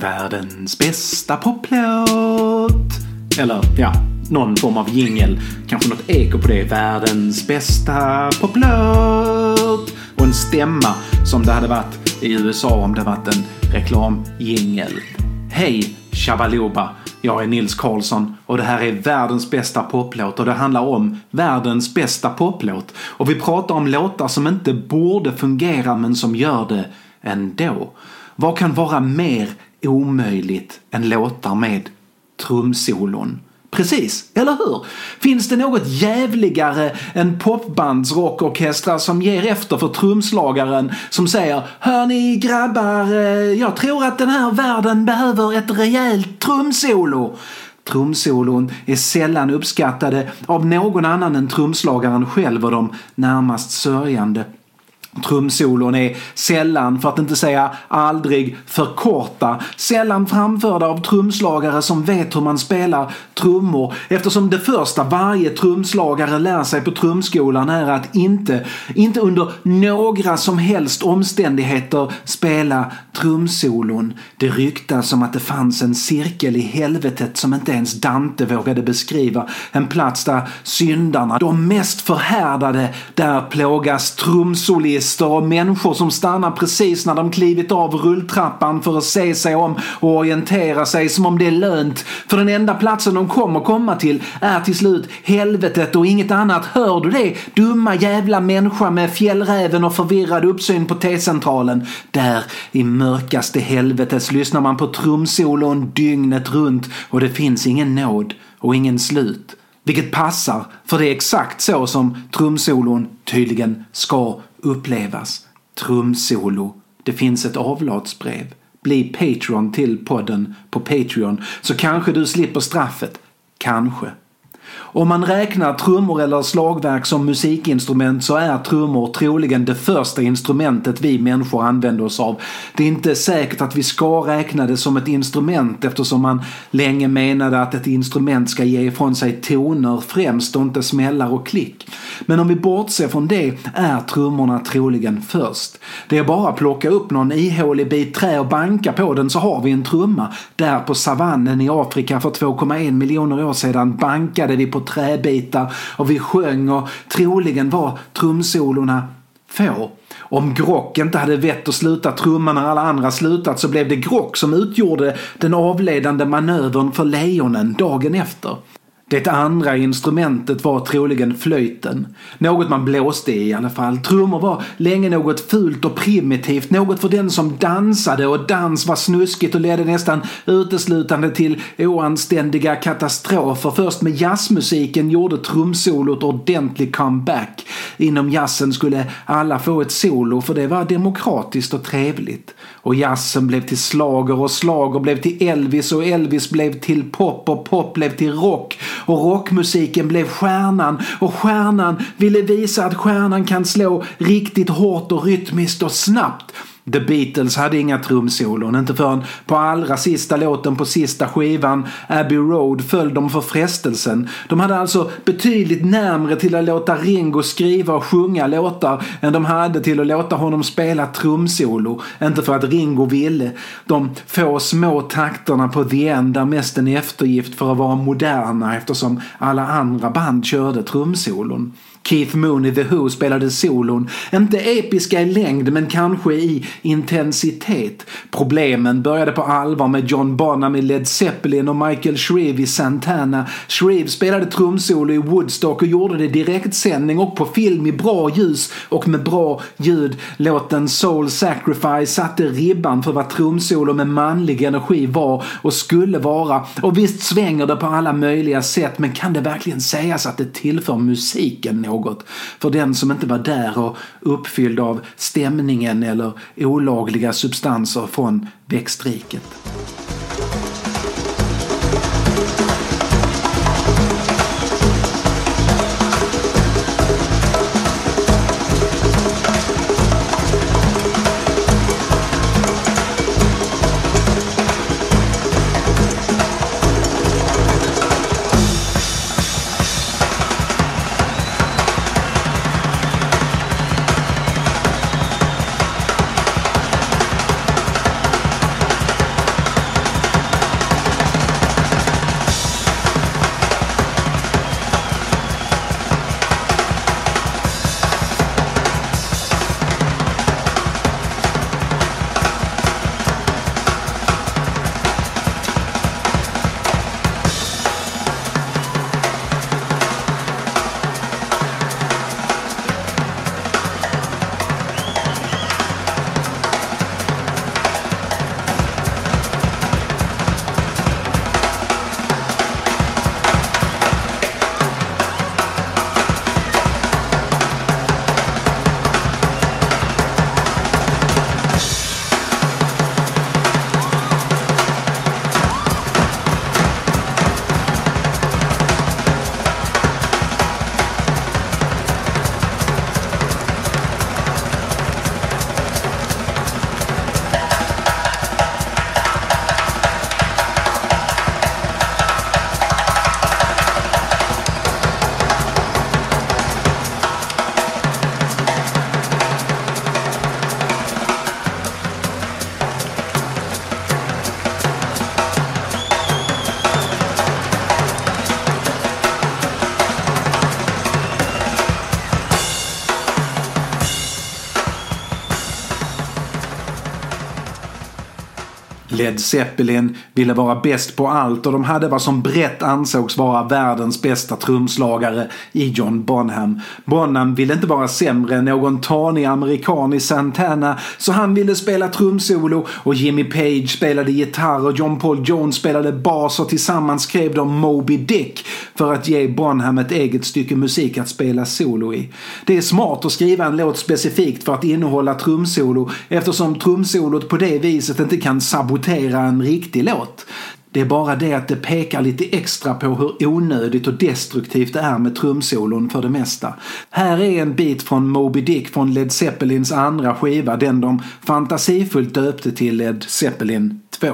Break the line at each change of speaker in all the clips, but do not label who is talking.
Världens bästa poplåt. Eller ja, någon form av jingel. Kanske något eko på det. Världens bästa poplåt. Och en stämma som det hade varit i USA om det varit en reklamjingel. Hej Shabaloba! Jag är Nils Karlsson och det här är världens bästa poplåt och det handlar om världens bästa poplåt. Och vi pratar om låtar som inte borde fungera men som gör det ändå. Vad kan vara mer omöjligt än låtar med trumsolon? Precis, eller hur? Finns det något jävligare än popbandsrockorkestrar som ger efter för trumslagaren som säger Hörni grabbar, eh, jag tror att den här världen behöver ett rejält trumsolo. Trumsolon är sällan uppskattade av någon annan än trumslagaren själv och de närmast sörjande. Trumsolon är sällan, för att inte säga aldrig, för korta. Sällan framförda av trumslagare som vet hur man spelar trummor eftersom det första varje trumslagare lär sig på trumskolan är att inte, inte under några som helst omständigheter spela trumsolon. Det ryktas om att det fanns en cirkel i helvetet som inte ens Dante vågade beskriva. En plats där syndarna, de mest förhärdade, där plågas trumsolister bilister och människor som stannar precis när de klivit av rulltrappan för att se sig om och orientera sig som om det är lönt. För den enda platsen de kommer komma till är till slut helvetet och inget annat. Hör du det? Dumma jävla människa med fjällräven och förvirrad uppsyn på T-centralen. Där i mörkaste helvetes lyssnar man på trumsolon dygnet runt och det finns ingen nåd och ingen slut. Vilket passar, för det är exakt så som trumsolon tydligen ska upplevas. Trumsolo. Det finns ett avlatsbrev. Bli Patreon till podden på Patreon så kanske du slipper straffet. Kanske. Om man räknar trummor eller slagverk som musikinstrument så är trummor troligen det första instrumentet vi människor använder oss av. Det är inte säkert att vi ska räkna det som ett instrument eftersom man länge menade att ett instrument ska ge ifrån sig toner främst och inte smällar och klick. Men om vi bortser från det är trummorna troligen först. Det är bara att plocka upp någon ihålig bit trä och banka på den så har vi en trumma. Där på savannen i Afrika för 2,1 miljoner år sedan bankade vi på träbitar och vi sjöng och troligen var trumsolorna få. Om Grock inte hade vett att sluta trumma när alla andra slutat så blev det Grock som utgjorde den avledande manövern för lejonen dagen efter. Det andra instrumentet var troligen flöjten. Något man blåste i i alla fall. Trummor var länge något fult och primitivt. Något för den som dansade och dans var snuskigt och ledde nästan uteslutande till oanständiga katastrofer. Först med jazzmusiken gjorde trumsolot ordentlig comeback. Inom jazzen skulle alla få ett solo för det var demokratiskt och trevligt. Och jazzen blev till slager och slager blev till Elvis och Elvis blev till pop och pop blev till rock och rockmusiken blev stjärnan och stjärnan ville visa att stjärnan kan slå riktigt hårt och rytmiskt och snabbt. The Beatles hade inga trumsolon, inte förrän på allra sista låten på sista skivan, Abbey Road, föll de för frestelsen. De hade alltså betydligt närmre till att låta Ringo skriva och sjunga låtar än de hade till att låta honom spela trumsolo. Inte för att Ringo ville. De få små takterna på The End är mest en eftergift för att vara moderna eftersom alla andra band körde trumsolon. Keith Moon i The Who spelade solon. Inte episka i längd men kanske i intensitet. Problemen började på allvar med John Bonham i Led Zeppelin och Michael Shreve i Santana. Shreve spelade trumsolo i Woodstock och gjorde det i direktsändning och på film i bra ljus och med bra ljud. Låten Soul Sacrifice satte ribban för vad trumsolo med manlig energi var och skulle vara. Och visst svänger det på alla möjliga sätt men kan det verkligen sägas att det tillför musiken något? Något för den som inte var där och uppfylld av stämningen eller olagliga substanser från växtriket. Led Zeppelin ville vara bäst på allt och de hade vad som brett ansågs vara världens bästa trumslagare i John Bonham. Bonham ville inte vara sämre än någon tanig amerikan i Santana så han ville spela trumsolo och Jimmy Page spelade gitarr och John Paul Jones spelade bas och tillsammans skrev de Moby Dick för att ge Bonham ett eget stycke musik att spela solo i. Det är smart att skriva en låt specifikt för att innehålla trumsolo eftersom trumsolot på det viset inte kan sabotera en riktig låt. Det är bara det att det pekar lite extra på hur onödigt och destruktivt det är med trumsolon för det mesta. Här är en bit från Moby Dick från Led Zeppelins andra skiva, den de fantasifullt döpte till Led Zeppelin 2.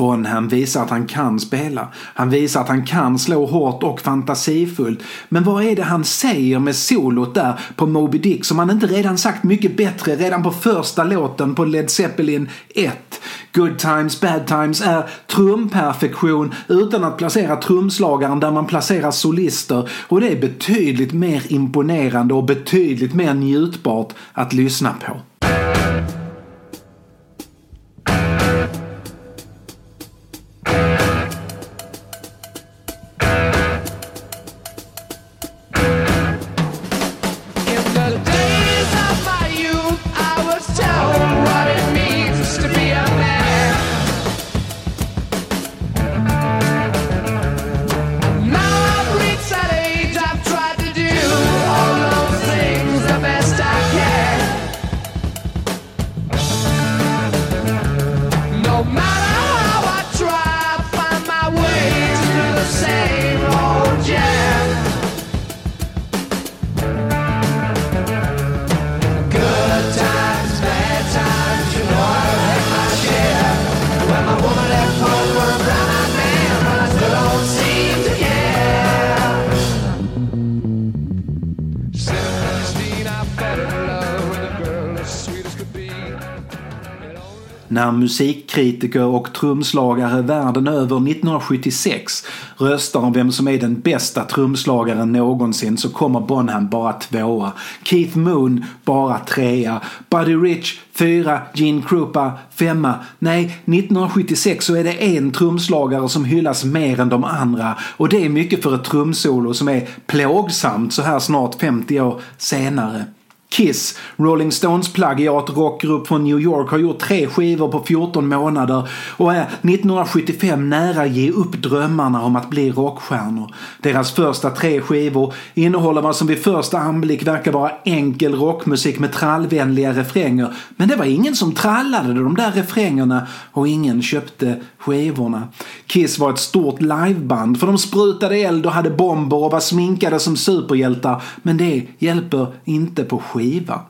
Bonham visar att han kan spela. Han visar att han kan slå hårt och fantasifullt. Men vad är det han säger med solot där på Moby Dick som han inte redan sagt mycket bättre redan på första låten på Led Zeppelin 1? Good Times Bad Times är trumperfektion utan att placera trumslagaren där man placerar solister och det är betydligt mer imponerande och betydligt mer njutbart att lyssna på. Mara. När musikkritiker och trumslagare världen över 1976 röstar om vem som är den bästa trumslagaren någonsin så kommer Bonham bara tvåa. Keith Moon bara trea. Buddy Rich fyra. Gene Krupa femma. Nej, 1976 så är det en trumslagare som hyllas mer än de andra och det är mycket för ett trumsolo som är plågsamt så här snart 50 år senare. Kiss, Rolling Stones plagiat rockgrupp från New York, har gjort tre skivor på 14 månader och är 1975 nära ge upp drömmarna om att bli rockstjärnor. Deras första tre skivor innehåller vad som vid första anblick verkar vara enkel rockmusik med trallvänliga refränger. Men det var ingen som trallade de där refrängerna och ingen köpte skivorna. Kiss var ett stort liveband för de sprutade eld och hade bomber och var sminkade som superhjältar men det hjälper inte på skivorna skiva.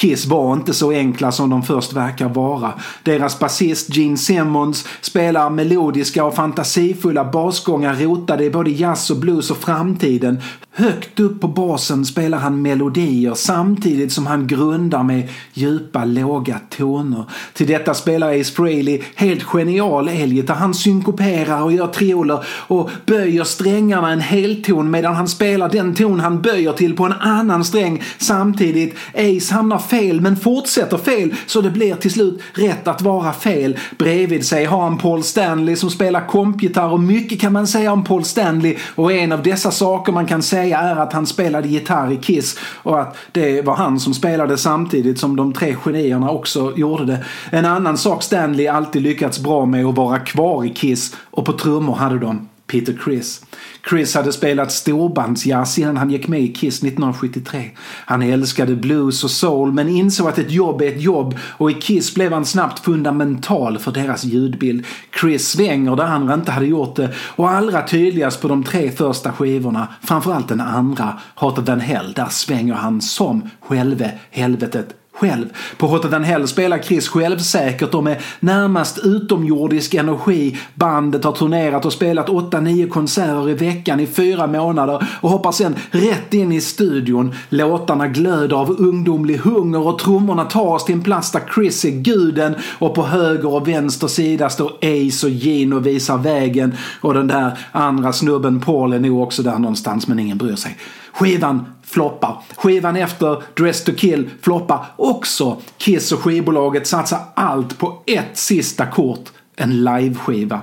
Kiss var inte så enkla som de först verkar vara. Deras basist Gene Simmons spelar melodiska och fantasifulla basgångar rotade i både jazz och blues och framtiden. Högt upp på basen spelar han melodier samtidigt som han grundar med djupa låga toner. Till detta spelar Ace Frehley helt genial elgitarr. Han synkoperar och gör trioler och böjer strängarna en helton medan han spelar den ton han böjer till på en annan sträng samtidigt. Ace hamnar fel men fortsätter fel så det blir till slut rätt att vara fel. Bredvid sig har han Paul Stanley som spelar kompgitarr och mycket kan man säga om Paul Stanley och en av dessa saker man kan säga är att han spelade gitarr i Kiss och att det var han som spelade samtidigt som de tre genierna också gjorde det. En annan sak Stanley alltid lyckats bra med att vara kvar i Kiss och på trummor hade de Peter Criss. Chris hade spelat storbandsjazz innan han gick med i Kiss 1973. Han älskade blues och soul men insåg att ett jobb är ett jobb och i Kiss blev han snabbt fundamental för deras ljudbild. Chris svänger där andra inte hade gjort det och allra tydligast på de tre första skivorna, framförallt den andra, Hotter the Hell, där svänger han som själve helvetet själv. På Hotter Hell spelar Chris självsäkert och med närmast utomjordisk energi. Bandet har turnerat och spelat 8-9 konserter i veckan i fyra månader och hoppar sen rätt in i studion. Låtarna glöder av ungdomlig hunger och trummorna tar oss till en plats där Chris är guden och på höger och vänster sida står Ace och Gene och visar vägen och den där andra snubben Paul är nog också där någonstans men ingen bryr sig. Skivan floppar. Skivan efter Dress to kill floppar också. Kiss och skivbolaget satsar allt på ett sista kort. En liveskiva.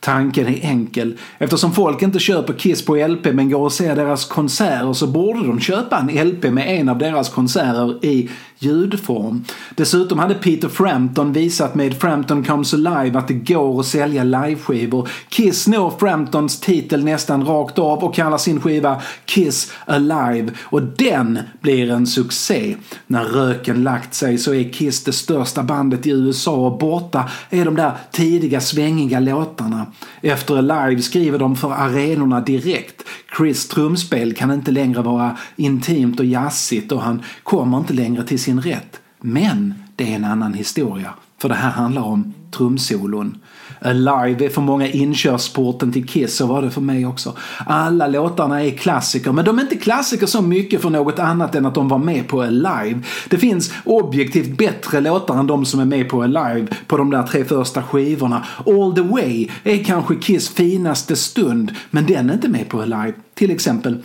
Tanken är enkel. Eftersom folk inte köper Kiss på LP men går och ser deras konserter så borde de köpa en LP med en av deras konserter i ljudform. Dessutom hade Peter Frampton visat med Frampton Comes Alive att det går att sälja liveskivor. Kiss når Framptons titel nästan rakt av och kallar sin skiva Kiss Alive och den blir en succé. När röken lagt sig så är Kiss det största bandet i USA och borta är de där tidiga svängiga låtarna. Efter Alive skriver de för arenorna direkt. Chris trumspel kan inte längre vara intimt och jazzigt och han kommer inte längre till sin rätt. Men det är en annan historia. För det här handlar om trumsolon. Alive är för många inkörsporten till Kiss, så var det för mig också. Alla låtarna är klassiker, men de är inte klassiker så mycket för något annat än att de var med på Alive. Det finns objektivt bättre låtar än de som är med på Alive på de där tre första skivorna. All the way är kanske Kiss finaste stund, men den är inte med på Alive. Till exempel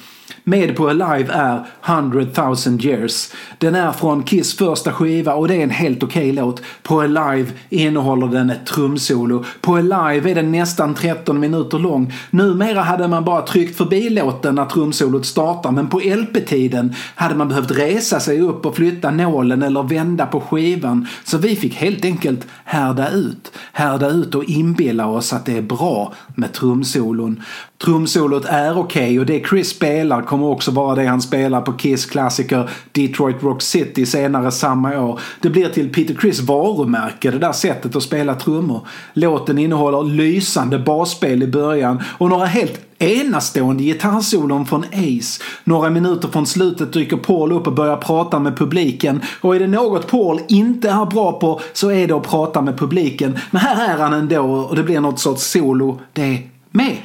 med på Alive är 100 000 years. Den är från Kiss första skiva och det är en helt okej okay låt. På Alive innehåller den ett trumsolo. På Alive är den nästan 13 minuter lång. Numera hade man bara tryckt förbi låten när trumsolot startar men på LP-tiden hade man behövt resa sig upp och flytta nålen eller vända på skivan. Så vi fick helt enkelt härda ut. Härda ut och inbilla oss att det är bra med trumsolon. Trumsolot är okej okay och det Chris spelar kommer också vara det han spelar på Kiss klassiker Detroit Rock City senare samma år. Det blir till Peter Chris varumärke det där sättet att spela trummor. Låten innehåller lysande basspel i början och några helt enastående gitarrsolon från Ace. Några minuter från slutet dyker Paul upp och börjar prata med publiken. Och är det något Paul inte är bra på så är det att prata med publiken. Men här är han ändå och det blir något sorts solo det med.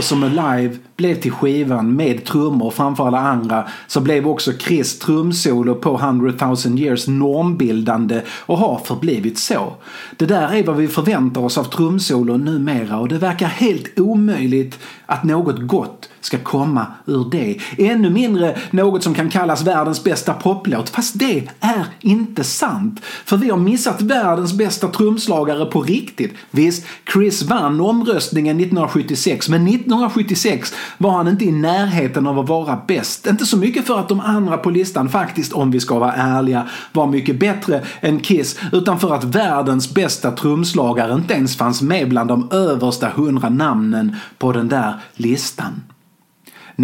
Eftersom Alive blev till skivan med trummor framför alla andra så blev också Chris trumsolo på 100 000 years normbildande och har förblivit så. Det där är vad vi förväntar oss av trumsolo numera och det verkar helt omöjligt att något gott ska komma ur det. Ännu mindre något som kan kallas världens bästa poplåt. Fast det är inte sant. För vi har missat världens bästa trumslagare på riktigt. Visst, Chris vann omröstningen 1976 men 1976 var han inte i närheten av att vara bäst. Inte så mycket för att de andra på listan faktiskt, om vi ska vara ärliga, var mycket bättre än Kiss utan för att världens bästa trumslagare inte ens fanns med bland de översta hundra namnen på den där listan.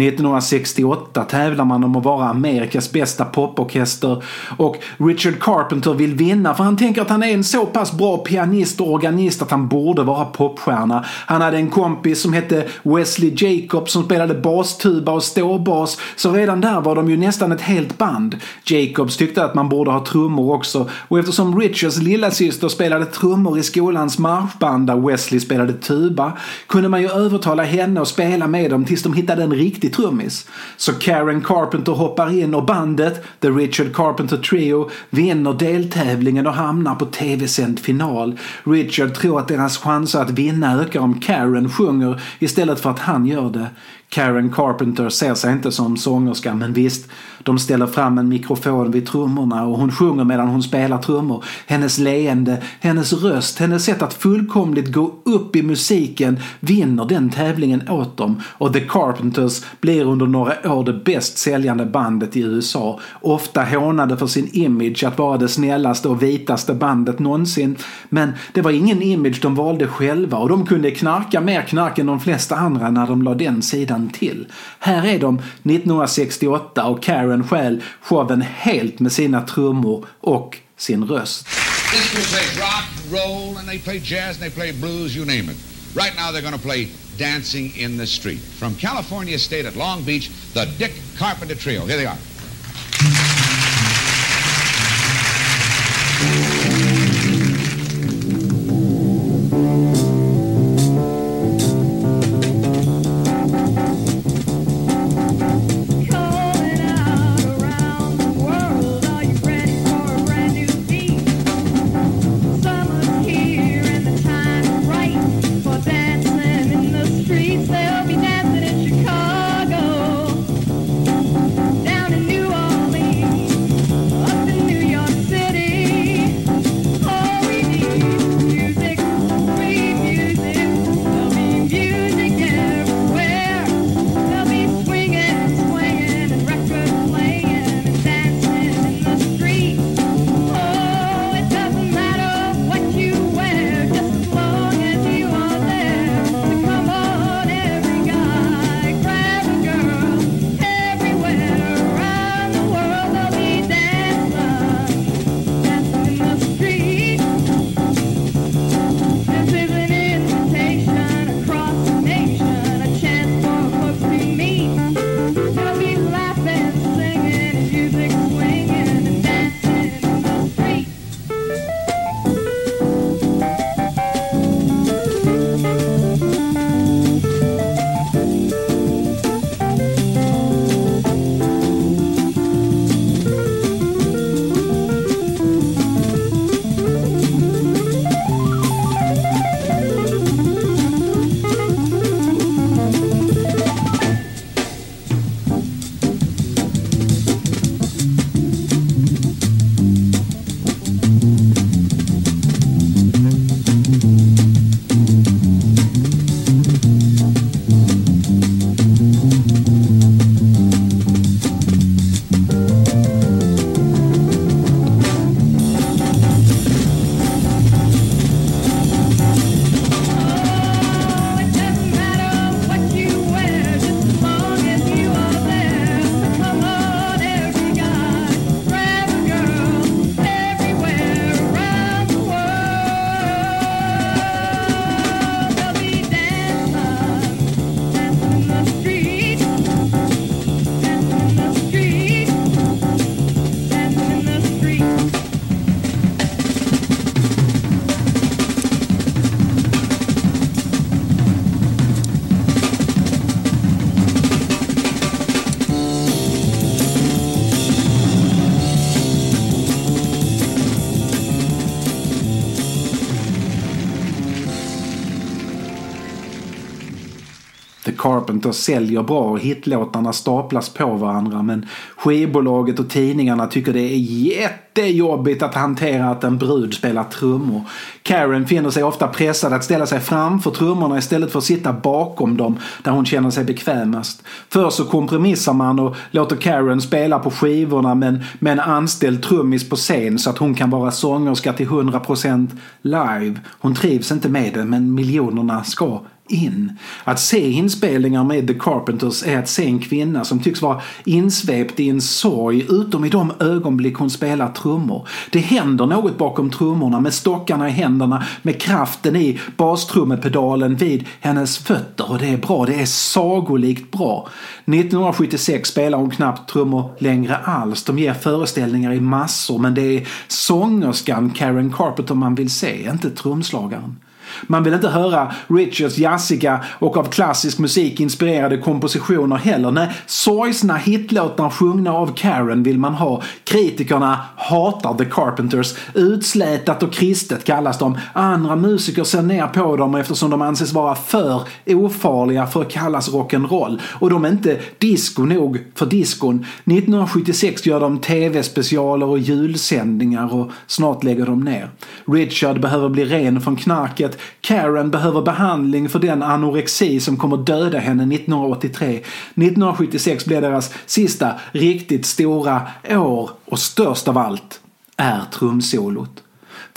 1968 tävlar man om att vara Amerikas bästa poporkester och Richard Carpenter vill vinna för han tänker att han är en så pass bra pianist och organist att han borde vara popstjärna. Han hade en kompis som hette Wesley Jacobs som spelade bastuba och ståbas så redan där var de ju nästan ett helt band. Jacobs tyckte att man borde ha trummor också och eftersom Richards lillasyster spelade trummor i skolans marschband där Wesley spelade tuba kunde man ju övertala henne att spela med dem tills de hittade en riktig riktig trummis. Så Karen Carpenter hoppar in och bandet, The Richard Carpenter Trio, vinner deltävlingen och hamnar på tv-sänd final. Richard tror att deras chanser att vinna ökar om Karen sjunger istället för att han gör det. Karen Carpenter ser sig inte som sångerska men visst, de ställer fram en mikrofon vid trummorna och hon sjunger medan hon spelar trummor. Hennes leende, hennes röst, hennes sätt att fullkomligt gå upp i musiken vinner den tävlingen åt dem och The Carpenters blir under några år det bäst säljande bandet i USA. Ofta hånade för sin image att vara det snällaste och vitaste bandet någonsin. Men det var ingen image de valde själva och de kunde knarka mer knark än de flesta andra när de la den sidan utan till. Här är de 1968 och Karen stjäl showen helt med sina trummor och sin röst.
Roll, and they play jazz, and they play blues, you name it. Right now they're going to play Dancing in the Street. From California State at Long Beach, the Dick Carpenter Trio. Here they are.
Carpenters säljer bra och hitlåtarna staplas på varandra men skivbolaget och tidningarna tycker det är jättejobbigt att hantera att en brud spelar trummor. Karen finner sig ofta pressad att ställa sig framför trummorna istället för att sitta bakom dem där hon känner sig bekvämast. Först så kompromissar man och låter Karen spela på skivorna men med en anställd trummis på scen så att hon kan vara sångerska till 100% live. Hon trivs inte med det men miljonerna ska in. Att se inspelningar med The Carpenters är att se en kvinna som tycks vara insvept i en sorg utom i de ögonblick hon spelar trummor. Det händer något bakom trummorna med stockarna i händerna, med kraften i bastrummepedalen vid hennes fötter och det är bra, det är sagolikt bra. 1976 spelar hon knappt trummor längre alls. De ger föreställningar i massor men det är sångerskan Karen Carpenter man vill se, inte trumslagaren. Man vill inte höra Richards jazziga och av klassisk musik inspirerade kompositioner heller. Nej, sorgsna hitlåtar sjungna av Karen vill man ha. Kritikerna hatar The Carpenters. Utslätat och kristet kallas de. Andra musiker ser ner på dem eftersom de anses vara för ofarliga för att kallas rock'n'roll. Och de är inte disco nog för diskon. 1976 gör de tv-specialer och julsändningar och snart lägger de ner. Richard behöver bli ren från knarket. Karen behöver behandling för den anorexi som kommer döda henne 1983. 1976 blir deras sista riktigt stora år och störst av allt är trumsolot.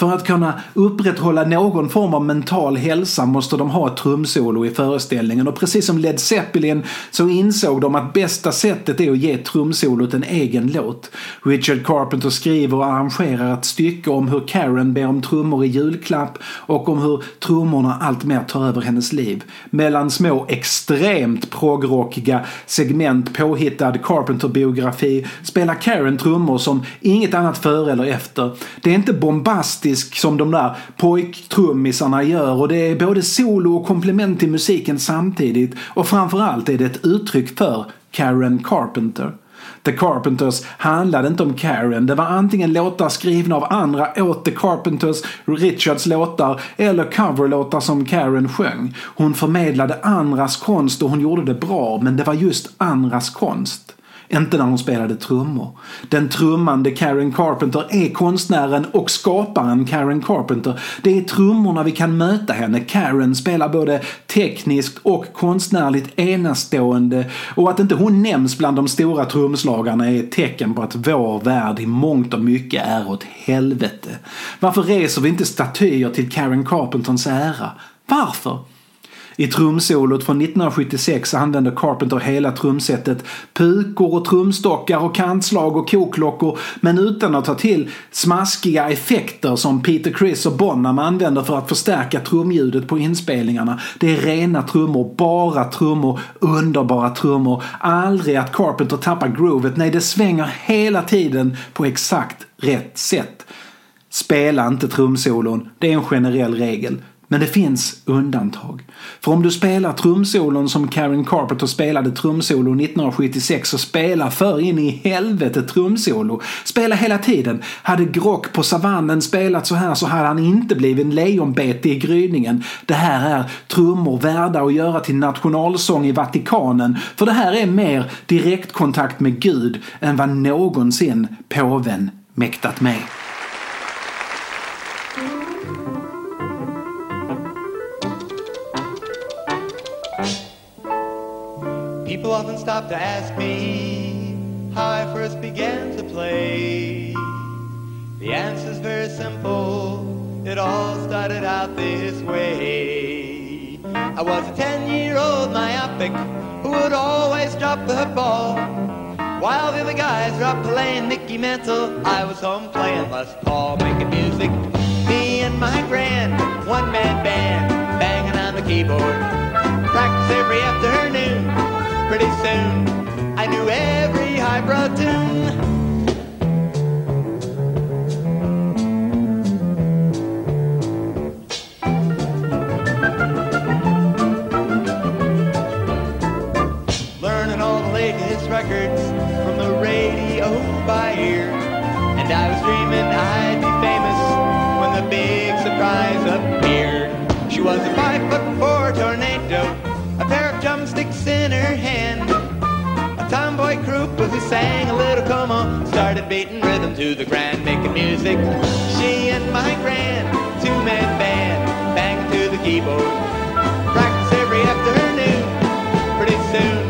För att kunna upprätthålla någon form av mental hälsa måste de ha ett trumsolo i föreställningen och precis som Led Zeppelin så insåg de att bästa sättet är att ge trumsolot en egen låt. Richard Carpenter skriver och arrangerar ett stycke om hur Karen ber om trummor i julklapp och om hur trummorna alltmer tar över hennes liv. Mellan små extremt progrockiga segment påhittad Carpenter-biografi spelar Karen trummor som inget annat före eller efter. Det är inte bombastiskt fantastisk som de där pojktrummisarna gör och det är både solo och komplement till musiken samtidigt och framförallt är det ett uttryck för Karen Carpenter. The Carpenters handlade inte om Karen. Det var antingen låtar skrivna av andra åt The Carpenters, Richards låtar eller coverlåtar som Karen sjöng. Hon förmedlade andras konst och hon gjorde det bra men det var just andras konst. Inte när hon spelade trummor. Den trummande Karen Carpenter är konstnären och skaparen Karen Carpenter. Det är trummorna vi kan möta henne. Karen spelar både tekniskt och konstnärligt enastående och att inte hon nämns bland de stora trumslagarna är ett tecken på att vår värld i mångt och mycket är åt helvete. Varför reser vi inte statyer till Karen Carpenters ära? Varför? I trumsolot från 1976 använder Carpenter hela trumsetet, pukor och trumstockar och kantslag och koklockor men utan att ta till smaskiga effekter som Peter Criss och Bonham använder för att förstärka trumljudet på inspelningarna. Det är rena trummor, bara trummor, underbara trummor. Aldrig att Carpenter tappar groovet, nej det svänger hela tiden på exakt rätt sätt. Spela inte trumsolon, det är en generell regel. Men det finns undantag. För om du spelar trumsolon som Karen Carpenter spelade trumsolo 1976 så spela för in i helvete trumsolo. Spela hela tiden. Hade Grock på savannen spelat så här så hade han inte blivit en lejonbete i gryningen. Det här är trummor värda att göra till nationalsång i Vatikanen. För det här är mer direktkontakt med Gud än vad någonsin påven mäktat med. People often stop to ask me how I first began to play. The answer's very simple. It all started out this way. I was a 10-year-old myopic who would always drop the ball. While the other guys were playing Mickey Mantle, I was home playing Les Paul, making music. Me and my grand one-man band, banging on the keyboard. Practice every afternoon pretty soon I knew every highbrow tune. Learning all the latest records from the radio by ear. And I was dreaming I'd be famous when the big surprise appeared. She was a
chopsticks in her hand. A tomboy crooper who sang a little como started beating rhythm to the grand, making music. She and my grand two-man band banging to the keyboard. Practice every afternoon. Pretty soon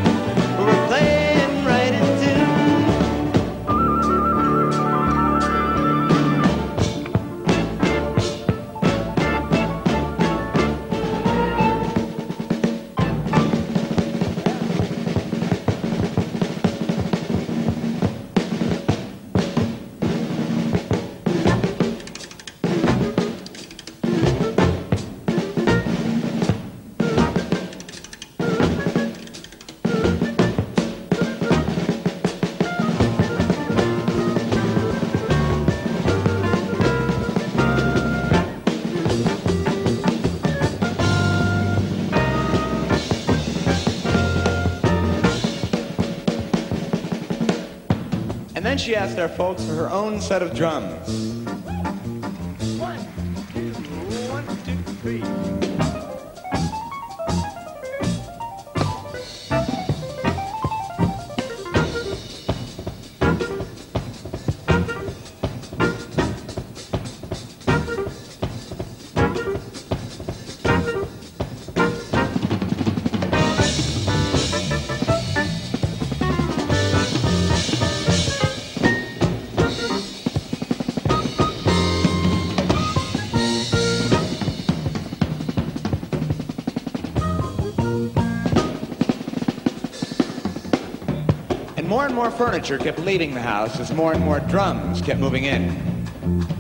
she asked our folks for her own set of drums. More and more furniture kept leaving the house as more and more drums kept moving in.